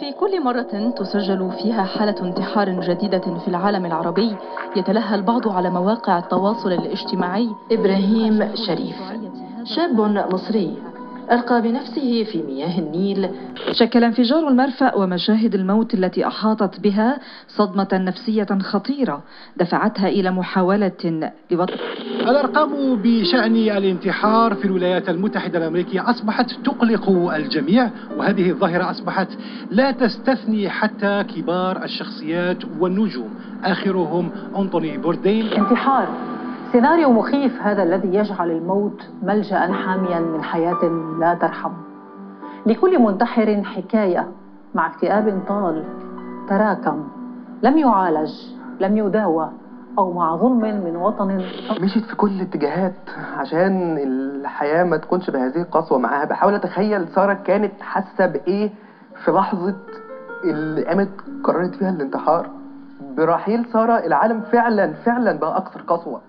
في كل مرة تسجل فيها حالة انتحار جديدة في العالم العربي يتلهى البعض على مواقع التواصل الاجتماعي. إبراهيم شريف شاب مصري ألقى بنفسه في مياه النيل. شكل انفجار المرفأ ومشاهد الموت التي أحاطت بها صدمة نفسية خطيرة دفعتها إلى محاولة لوضع الأرقام بشأن الانتحار في الولايات المتحدة الأمريكية أصبحت تقلق الجميع وهذه الظاهرة أصبحت لا تستثني حتى كبار الشخصيات والنجوم. آخرهم أنطوني بوردين. انتحار. سيناريو مخيف هذا الذي يجعل الموت ملجأ حاميا من حياة لا ترحم. لكل منتحر حكاية مع اكتئاب طال تراكم. لم يعالج لم يداوى. أو مع ظلم من وطن. مشيت في كل الاتجاهات عشان الحياة ما تكونش بهذه القسوة معاها. بحاول أتخيل سارة كانت حاسة بإيه في لحظة اللي قامت قررت فيها الانتحار. برحيل سارة العالم فعلا فعلا بقى أكثر قسوة.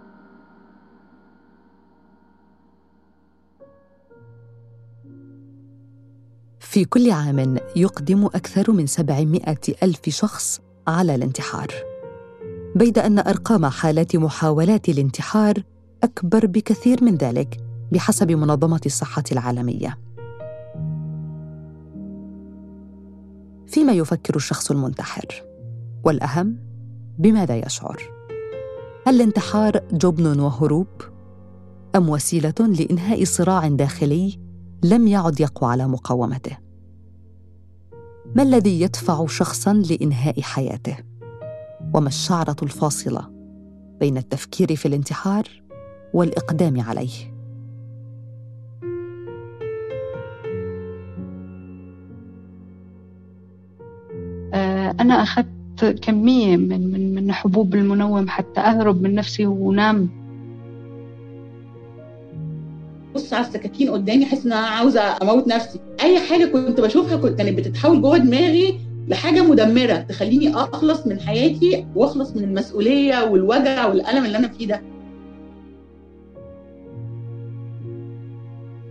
في كل عام يقدم أكثر من 700 ألف شخص على الانتحار. بيد أن أرقام حالات محاولات الانتحار أكبر بكثير من ذلك بحسب منظمة الصحة العالمية. فيما يفكر الشخص المنتحر والأهم بماذا يشعر؟ هل الانتحار جبن وهروب؟ أم وسيلة لإنهاء صراع داخلي لم يعد يقوى على مقاومته؟ ما الذي يدفع شخصا لإنهاء حياته؟ وما الشعرة الفاصلة بين التفكير في الانتحار والإقدام عليه. آه، أنا أخذت كمية من من من حبوب المنوم حتى أهرب من نفسي ونام. بص على السكاكين قدامي احس إن أنا عاوزة أموت نفسي. أي حاجة كنت بشوفها كنت كانت بتتحول جوه دماغي لحاجة مدمرة تخليني أخلص من حياتي وأخلص من المسؤولية والوجع والألم اللي أنا فيه ده.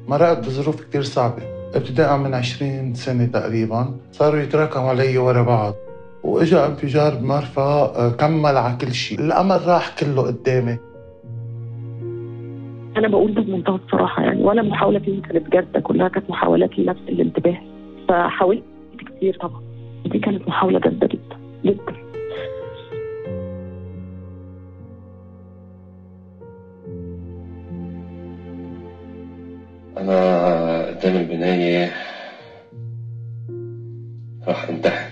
مرقت بظروف كتير صعبة. ابتداء من عشرين سنة تقريبا صاروا يتراكموا علي ورا بعض. وإجا انفجار بمرفأ آه، كمل على كل شيء. الأمل راح كله قدامي. أنا بقول ده بمنتهى الصراحة يعني ولا محاولة فيهم كانت جاده كلها كانت محاولات لنفس الانتباه. فحاولت كتير طبعا. دي كانت محاولة جاده جدا جدا. أنا قدام البناية راح انتحر.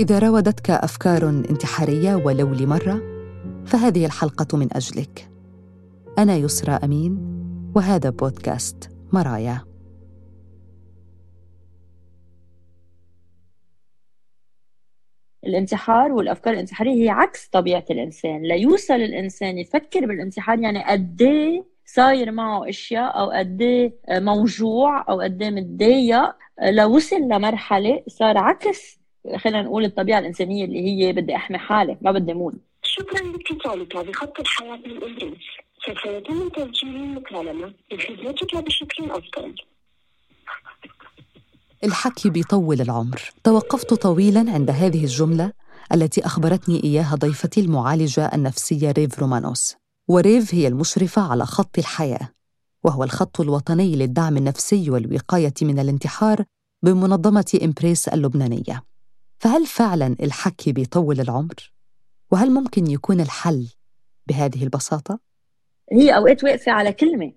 إذا راودتك أفكار انتحارية ولو لمره فهذه الحلقة من أجلك. أنا يسرى أمين وهذا بودكاست مرايا. الانتحار والأفكار الانتحارية هي عكس طبيعة الإنسان. ليوصل الإنسان يفكر بالانتحار يعني قد إيه صاير معه أشياء أو قد إيه موجوع أو قد إيه متضايق. لوصل لمرحلة صار عكس خلينا نقول الطبيعة الإنسانية اللي هي بدي أحمي حالي ما بدي أموت. شكرا لاتصالك بخط الحياة من إبريس سوف يتم تسجيل المكالمة. لخدمتك بشكل أفضل. الحكي بيطول العمر. توقفت طويلا عند هذه الجملة التي أخبرتني إياها ضيفتي المعالجة النفسية ريف رومانوس. وريف هي المشرفة على خط الحياة وهو الخط الوطني للدعم النفسي والوقاية من الانتحار بمنظمة إمبريس اللبنانية. فهل فعلا الحكي بيطول العمر؟ وهل ممكن يكون الحل بهذه البساطة؟ هي أوقات واقفة على كلمة.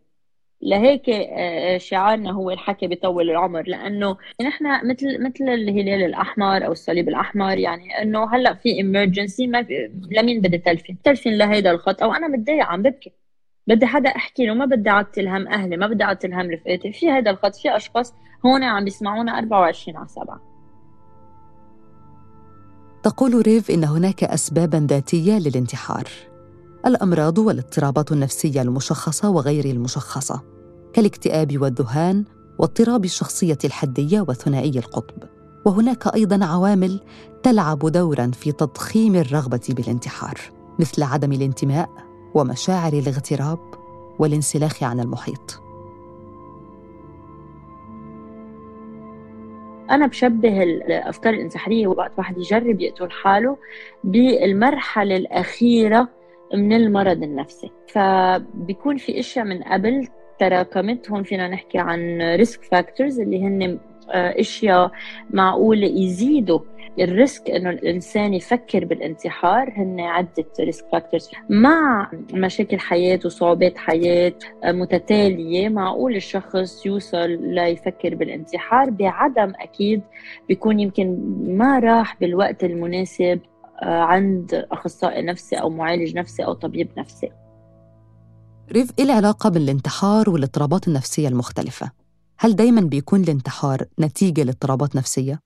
لهيك آه، شعارنا هو الحكي بيطول العمر. لأنه نحن مثل مثل الهلال الأحمر أو الصليب الأحمر يعني إنه هلأ في ايمرجنسي ما لمين بدي تلفن؟ تلفن لهيدا الخط أو أنا متضايقه عم ببكي. بدي حدا أحكي له ما بدي أعطي الهم أهلي ما بدي أعطي الهم رفقاتي. في هذا الخط في أشخاص هون عم بيسمعونا 24 على 7 تقول ريف إن هناك اسبابا ذاتية للانتحار. الأمراض والاضطرابات النفسية المشخصة وغير المشخصة كالاكتئاب والذهان واضطراب الشخصية الحدية وثنائي القطب. وهناك أيضا عوامل تلعب دورا في تضخيم الرغبة بالانتحار مثل عدم الانتماء ومشاعر الاغتراب والانسلاخ عن المحيط. أنا بشبه الأفكار الانتحارية وقت واحد يجرب يقتل حاله بالمرحلة الأخيرة من المرض النفسي. فبيكون في أشياء من قبل تراكمت هون فينا نحكي عن risk factors اللي هن آه، أشياء معقول يزيدوا ال risk إنه الإنسان يفكر بالانتحار هن عدة risk factors مع مشاكل حياه وصعوبات حياه آه، متتالية معقول الشخص يوصل ليفكر بالانتحار. بعدم أكيد بيكون يمكن ما راح بالوقت المناسب عند أخصائي نفسي أو معالج نفسي أو طبيب نفسي ريف إيه العلاقة بين الانتحار والاضطرابات النفسية المختلفة؟ هل دايما بيكون الانتحار نتيجة لاضطرابات نفسية؟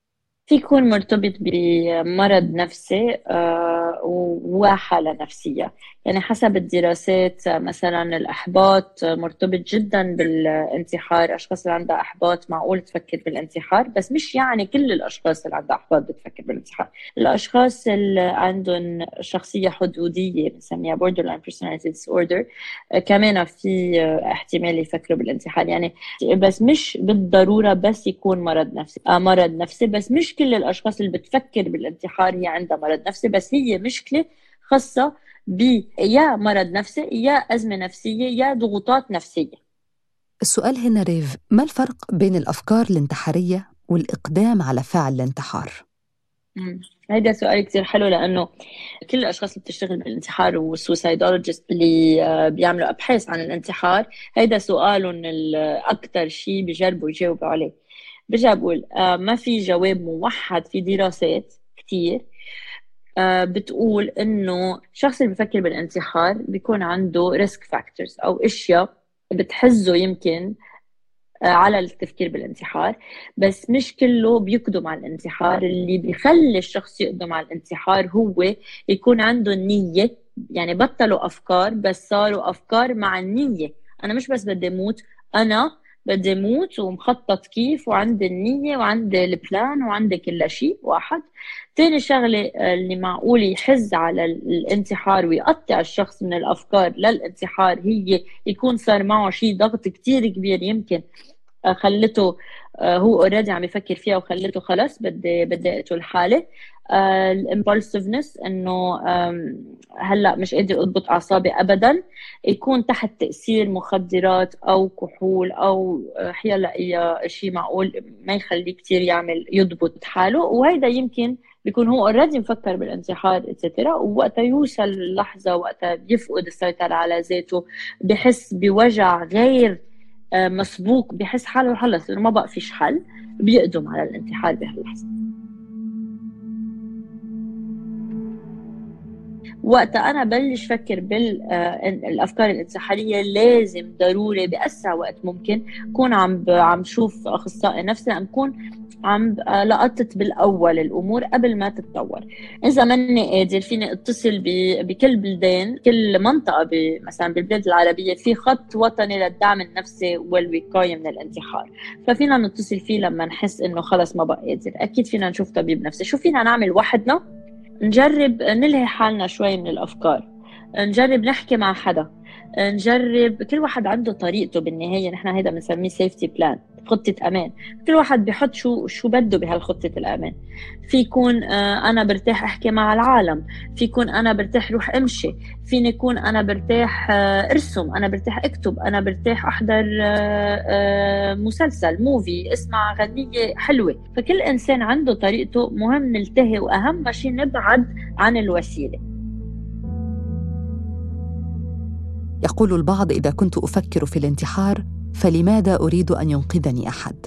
في يكون مرتبط بمرض نفسي آه، وحالة نفسية. يعني حسب الدراسات مثلا الإحباط مرتبط جدا بالانتحار. أشخاص اللي عندها إحباط معقول تفكر بالانتحار بس مش يعني كل الأشخاص اللي عندها إحباط بتفكر بالانتحار. الأشخاص اللي عندهم شخصية حدودية بنسميها borderline personality disorder آه، كمان في احتمال يفكروا بالانتحار. يعني بس مش بالضرورة بس يكون مرض نفسي آه مرض نفسي بس مش كل الأشخاص اللي بتفكر بالانتحار هي عندها مرض نفسي بس هي مشكلة خاصة ب يا مرض نفسي يا أزمة نفسية يا ضغوطات نفسية. السؤال هنا ريف ما الفرق بين الأفكار الانتحارية والإقدام على فعل الانتحار؟ هيدا سؤال كثير حلو لأنه كل الأشخاص اللي بتشتغل بالانتحار والسوسايدولوجيست اللي آه، بيعملوا أبحاث عن الانتحار هيدا سؤالهم الأكثر شيء بيجربوا يجاوبوا عليه. برجع بقول آه، ما في جواب موحد في دراسات كتير. آه، بتقول إنه الشخص اللي بفكر بالانتحار بيكون عنده risk factors أو أشياء بتحزه يمكن آه، على التفكير بالانتحار. بس مش كله بيقدم على الانتحار. اللي بيخلي الشخص يقدم على الانتحار هو يكون عنده النية يعني بطلوا أفكار بس صاروا أفكار مع النية. أنا مش بس بدي أموت أنا بدي موت ومخطط كيف وعندي النية وعندي ال plan وعندي كل شيء واحد. تاني شغلة اللي معقول يحز على الانتحار ويقطع الشخص من الأفكار للانتحار هي يكون صار معه شيء ضغط كتير كبير يمكن خلته آه، هو already عم يفكر فيها وخلته خلص بدي بدي أقتل حالي. ال impulsiveness إنه هلأ مش قادر أضبط أعصابي ابدا. يكون تحت تأثير مخدرات أو كحول أو حيلا اي شيء معقول ما يخليه كثير يعمل يضبط حاله. وهيدا يمكن بيكون هو اوريدي مفكر بالانتحار اتسترا ووقتها يوصل اللحظه وقتها بيفقد السيطرة على ذاته. بحس بوجع غير آه، مسبوق. بحس حاله خلص انه ما بقى فيش حل. بيقدم على الانتحار بهاللحظة. وقتها أنا بلش فكر بالافكار آه، الانتحاريه لازم ضروري بأسرع وقت ممكن كون عم عم شوف أخصائي نفسي عم كون عم آه، لقطت بالأول الأمور قبل ما تتطور. إذا ماني قادر فيني أتصل بكل بلدان كل منطقة مثلا بالبلاد العربية في خط وطني للدعم النفسي والوقاية من الانتحار. ففينا نتصل فيه لما نحس إنه خلص ما بقى قادر. أكيد فينا نشوف طبيب نفسي. شو فينا نعمل وحدنا؟ نجرب نلهي حالنا شوي من الأفكار. نجرب نحكي مع حدا. نجرب كل واحد عنده طريقته بالنهاية. نحن هيدا بنسميه safety plan خطة أمان. كل واحد بيحط شو شو بده بهالخطة الأمان. في يكون آه، أنا برتاح أحكي مع العالم. في يكون أنا برتاح روح أمشي. فيني يكون أنا برتاح آه، أرسم. أنا برتاح أكتب. أنا برتاح أحضر آه، مسلسل movie أسمع غنية حلوة. فكل إنسان عنده طريقته مهم نلتهي وأهم شيء نبعد عن الوسيلة. يقول البعض إذا كنت أفكر في الانتحار فلماذا أريد أن ينقذني أحد؟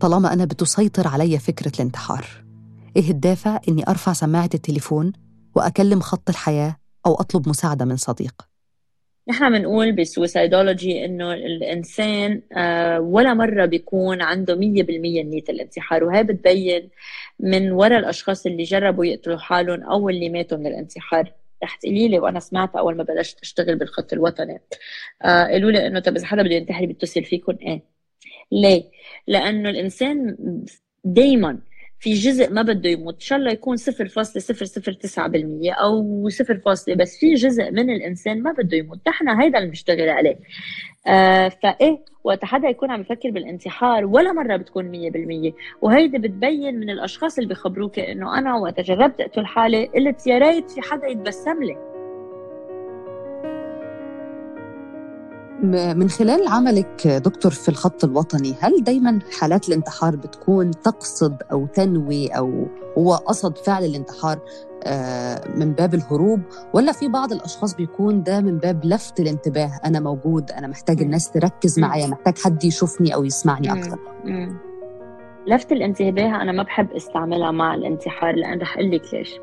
طالما أنا بتسيطر علي فكرة الانتحار. إيه الدافع إني أرفع سماعة التليفون وأكلم خط الحياة أو أطلب مساعدة من صديق؟ نحن بنقول بالسويسايدولوجي إنه الإنسان آه، ولا مرة بيكون عنده 100% نية الانتحار وهي بتبين من وراء الأشخاص اللي جربوا يقتلوا حالهم أو اللي ماتوا من الانتحار. رح تقولي لي وأنا سمعت أول ما بلشت أشتغل بالخط الوطني آه قالوا لي إنه طب إذا حدا بده ينتحر بيتصل فيكم إيه ليه؟ لأنه الإنسان دائما في جزء ما بده يموت. إن شاء الله يكون 0.009% أو 0 فاصلة بس في جزء من الإنسان ما بده يموت. نحن هيدا اللي بنشتغل عليه. آه فايه وقت حدا يكون عم يفكر بالانتحار ولا مرة بتكون 100% وهيدي بتبين من الأشخاص اللي بيخبروك إنه أنا وقت جربت أقتل حالي قلت يا ريت في حدا يتبسم لي. من خلال عملك دكتور في الخط الوطني هل دايما حالات الانتحار بتكون تقصد أو تنوي أو هو قصد فعل الانتحار آه، من باب الهروب؟ ولا في بعض الأشخاص بيكون ده من باب لفت الانتباه أنا موجود أنا محتاج الناس تركز معايا محتاج حد يشوفني أو يسمعني أكثر لفت الانتباه أنا ما بحب استعملها مع الانتحار لأن رح أقول لك ليش.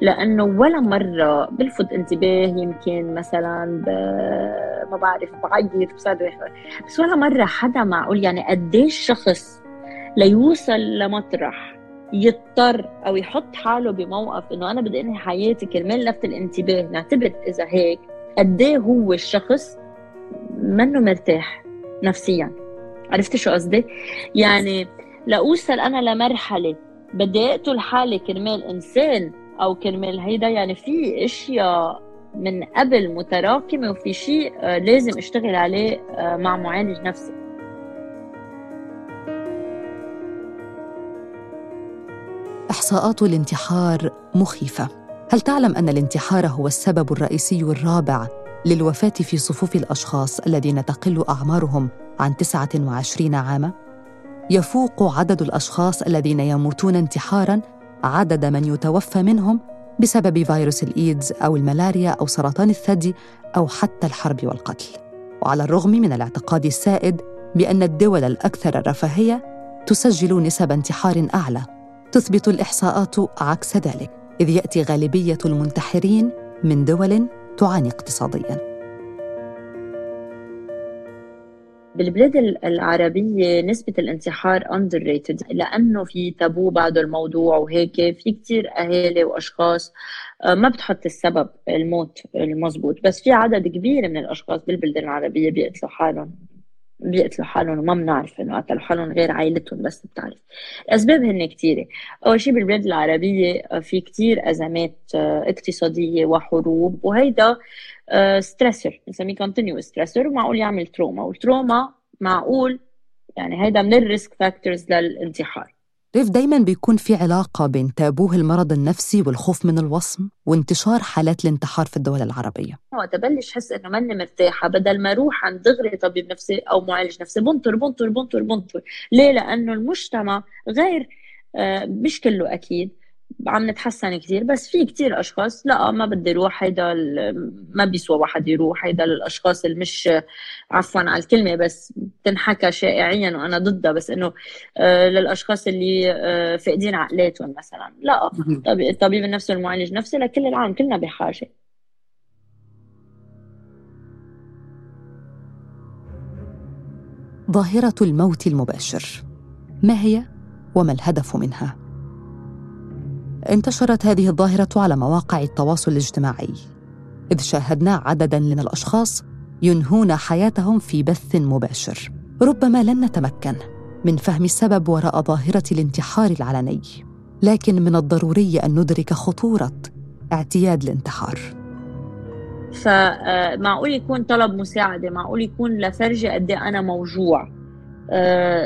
لأنه ولا مرة بلفت انتباه يمكن مثلا ب... ما بعرف بعيط بصدق. بس ولا مرة حدا معقول يعني قديش شخص ليوصل لمطرح يضطر أو يحط حاله بموقف إنه أنا بدي أنهي حياتي كرمال لفت الانتباه. نعتبر إذا هيك قد إيه هو الشخص منه مرتاح نفسيا. عرفتي شو قصدي؟ يعني لاوصل أنا لمرحلة بدي أقتل حالي كرمال إنسان أو كرمال هيدا. يعني في إشياء من قبل متراكمه وفي شيء آه، لازم أشتغل عليه آه، مع معالج نفسي. إحصاءات الانتحار مخيفة. هل تعلم أن الانتحار هو السبب الرئيسي الرابع للوفاة في صفوف الأشخاص الذين تقل أعمارهم عن 29 عاما؟ يفوق عدد الأشخاص الذين يموتون انتحارا عدد من يتوفى منهم بسبب فيروس الإيدز أو الملاريا أو سرطان الثدي أو حتى الحرب والقتل. وعلى الرغم من الاعتقاد السائد بأن الدول الأكثر رفاهيه تسجل نسب انتحار أعلى تثبت الإحصاءات عكس ذلك إذ يأتي غالبية المنتحرين من دول تعاني اقتصاديا. بالبلاد العربية نسبة الانتحار underrated لأنه في تابو بعد الموضوع وهيك في كتير أهالي وأشخاص آه، ما بتحط السبب الموت المزبوط. بس في عدد كبير من الأشخاص بالبلدان العربية بيقتلوا حالهم. بيقتلوا حالهم وما بنعرف إنه قتلوا حالهم غير عائلتهم بس بتعرف. الأسباب هن كثيره أول شيء بالبلاد العربية آه، في كثير أزمات آه، اقتصادية وحروب وهيدا stressor بنسميه continuous stressor ومعقول يعمل trauma وال trauma معقول يعني هيدا من ال risk factors للانتحار. ريف دايما بيكون في علاقة بين تابوه المرض النفسي والخوف من الوصم وانتشار حالات الانتحار في الدول العربية. وقت بلش حس إنه ماني مرتاحة بدل ما أروح عند دغري طبيب نفسي أو معالج نفسي بنطر بنطر بنطر بنطر. ليه؟ لأنه المجتمع غير آه، مش كله أكيد. عم نتحسن كثير بس في كثير أشخاص لا ما بدي أروح هيدا ما بيسوى واحد يروح هيدا للاشخاص اللي مش عفوا على الكلمة بس تنحكى شائعيا وأنا ضدها بس إنه آه، للأشخاص اللي آه، فاقدين عقلاتهم مثلا لا الطبيب النفسي والمعالج النفسي لكل العالم كلنا بحاجة. ظاهرة الموت المباشر ما هي وما الهدف منها؟ انتشرت هذه الظاهرة على مواقع التواصل الاجتماعي إذ شاهدنا عددا من الأشخاص ينهون حياتهم في بث مباشر. ربما لن نتمكن من فهم السبب وراء ظاهرة الانتحار العلني لكن من الضروري أن ندرك خطورة اعتياد الانتحار. فمعقول يكون طلب مساعدة معقول يكون لفرجة قد إيه أنا موجوع.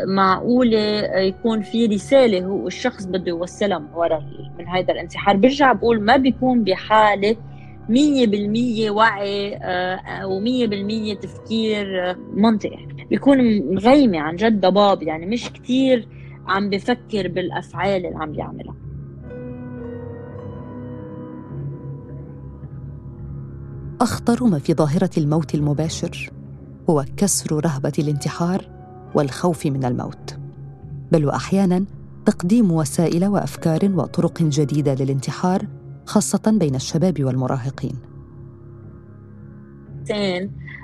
معقولة يكون في رسالة هو الشخص بده يوصلها من وراء من هذا الانتحار. برجع بقول ما بيكون بحالة مية بالمية وعي آه، ومية بالمية تفكير منطقي. بيكون مغيمة عن جد ضباب يعني مش كتير عم بفكر بالأفعال اللي عم بيعملها. أخطر ما في ظاهرة الموت المباشر هو كسر رهبة الانتحار والخوف من الموت. بل واحيانا تقديم وسائل وأفكار وطرق جديدة للانتحار خاصة بين الشباب والمراهقين.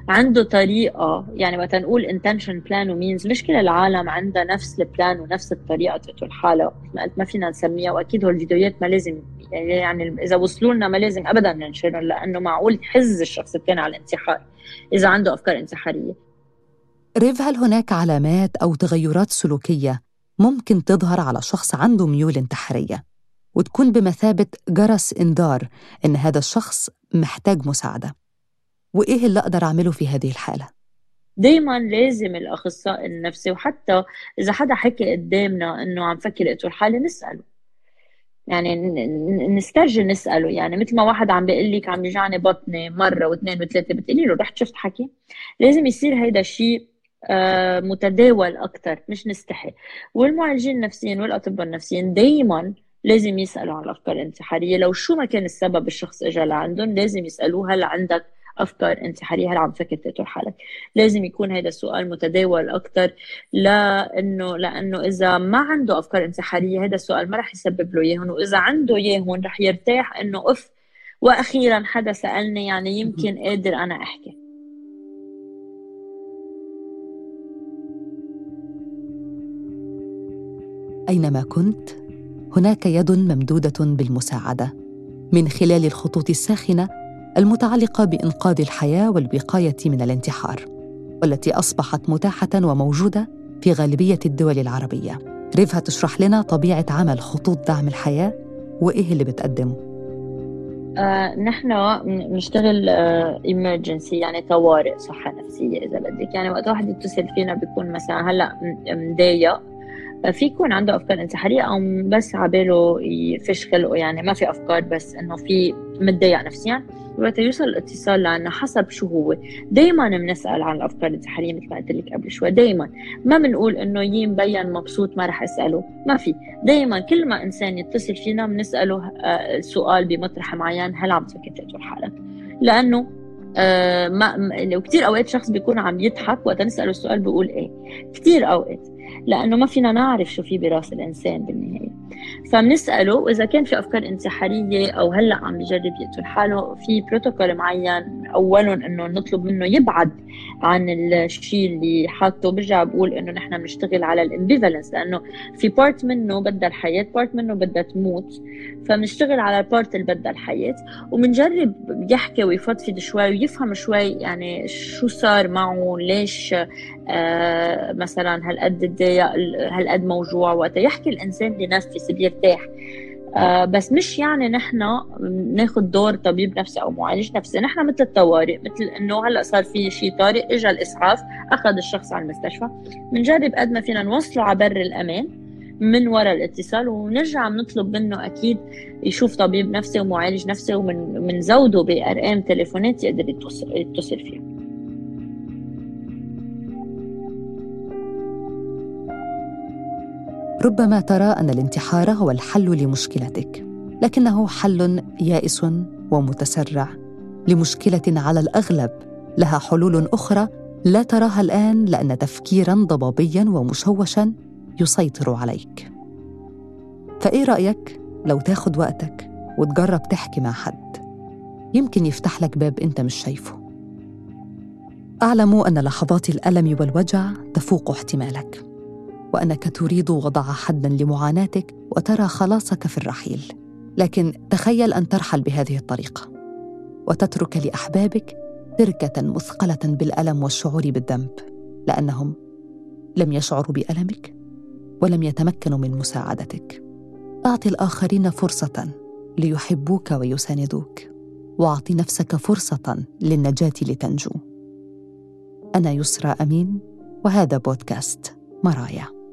عنده طريقة يعني وقت نقول intention plan ومينز مش كل العالم عندها نفس البلان ونفس الطريقة تقتل حالها ما فينا نسميها وأكيد هو الفيديوهات ما لازم يعني إذا وصلوا لنا ما لازم أبدا ننشرهم لأنه معقول يحز الشخص الثاني على الانتحار إذا عنده أفكار انتحارية. ريف هل هناك علامات أو تغيرات سلوكية ممكن تظهر على شخص عنده ميول انتحارية؟ وتكون بمثابة جرس إنذار إن هذا الشخص محتاج مساعدة. وإيه اللي أقدر أعمله في هذه الحالة؟ دايما لازم الأخصائي النفسي وحتى إذا حدا حكي قدامنا إنه عم فكر اقتل حالي نسأله. يعني نسترجي نسأله. يعني مثل ما واحد عم بيقول لك عم يجعني بطني مرة واثنين وثلاثة بتقولي له رحت شفت حكي؟ لازم يصير هيدا الشيء متداول أكثر مش نستحي. والمعالجين النفسيين والأطباء النفسيين دائما لازم يسألوا عن الأفكار الانتحارية. لو شو ما كان السبب الشخص اجى لعندهم لازم يسألوه هل عندك أفكار انتحارية؟ هل عم تفكر تقتل حالك؟ لازم يكون هذا السؤال متداول أكثر لأنه لأنه إذا ما عنده أفكار انتحارية هذا السؤال ما رح يسبب له اياهم وإذا عنده اياهم رح يرتاح إنه اف وأخيرا حدا سألني يعني يمكن قادر أنا أحكي. أينما كنت هناك يد ممدودة بالمساعدة. من خلال الخطوط الساخنة المتعلقة بإنقاذ الحياة والوقايه من الانتحار والتي أصبحت متاحة وموجودة في غالبية الدول العربية. ريف هتشرح لنا طبيعة عمل خطوط دعم الحياة وإيه اللي بتقدمه؟ آه نحن بنشتغل ايمرجنسي آه يعني طوارئ صحة نفسية إذا بدك. يعني وقت واحد يتصل فينا بيكون مثلا هلأ مضايق. في يكون عنده أفكار انتحارية أو بس عباله يفش خلقه يعني ما في أفكار بس إنه في متضايق نفسيا وقت يوصل الاتصال لنا حسب شو هو. دائما بنسأل عن الأفكار الانتحارية مثل ما قلت لك قبل شوي دائما ما بنقول إنه يي مبين مبسوط ما رح أسأله ما في. دائما كل ما إنسان يتصل فينا بنسأله آه، سؤال بمطرح معين هل عم تفكر تقتل حالك؟ لأنه آه ما لو كثير أوقات شخص بيكون عم يضحك وقت نسأله السؤال بيقول إيه. كثير أوقات. لأنه ما فينا نعرف شو في براس الإنسان بالنهاية. فبنسأله واذا كان في أفكار انتحارية أو هلأ عم بجرب يقتل حاله في بروتوكول معين أولهم إنه نطلب منه يبعد عن الشيء اللي حاطه. برجع بقول إنه نحن بنشتغل على ال ambivalence لأنه في part منه بدها الحياة part منه بدها تموت. فبنشتغل على ال part اللي بدها الحياة وبنجرب يحكي ويفضفض شوي ويفهم شوي يعني شو صار معه ليش آه مثلا هالقد تضايق هالقد موجوع وقت يحكي الإنسان بنفس بيرتاح. آه بس مش يعني نحن ناخذ دور طبيب نفسي أو معالج نفسي. نحن مثل الطوارئ مثل إنه هلأ صار في شيء طارئ اجى الإسعاف أخذ الشخص على المستشفى. بنجرب قد ما فينا نوصله على بر الأمان من وراء الاتصال ونرجع بنطلب منه أكيد يشوف طبيب نفسي ومعالج نفسي ومنزوده بارقام تليفونات يقدر يتصل فيها. ربما ترى أن الانتحار هو الحل لمشكلتك لكنه حل يائس ومتسرع. لمشكلة على الأغلب لها حلول أخرى لا تراها الآن لأن تفكيرا ضبابيا ومشوشا يسيطر عليك. فإيه رأيك؟ لو تاخد وقتك وتجرب تحكي مع حد. يمكن يفتح لك باب أنت مش شايفه. أعلم أن لحظات الألم والوجع تفوق احتمالك. وأنك تريد وضع حدا لمعاناتك وترى خلاصك في الرحيل. لكن تخيل أن ترحل بهذه الطريقة وتترك لأحبابك تركة مثقلة بالألم والشعور بالذنب لأنهم لم يشعروا بألمك ولم يتمكنوا من مساعدتك. اعط الآخرين فرصة ليحبوك ويساندوك واعط نفسك فرصة للنجاة لتنجو. أنا يسرى أمين وهذا بودكاست مرايا.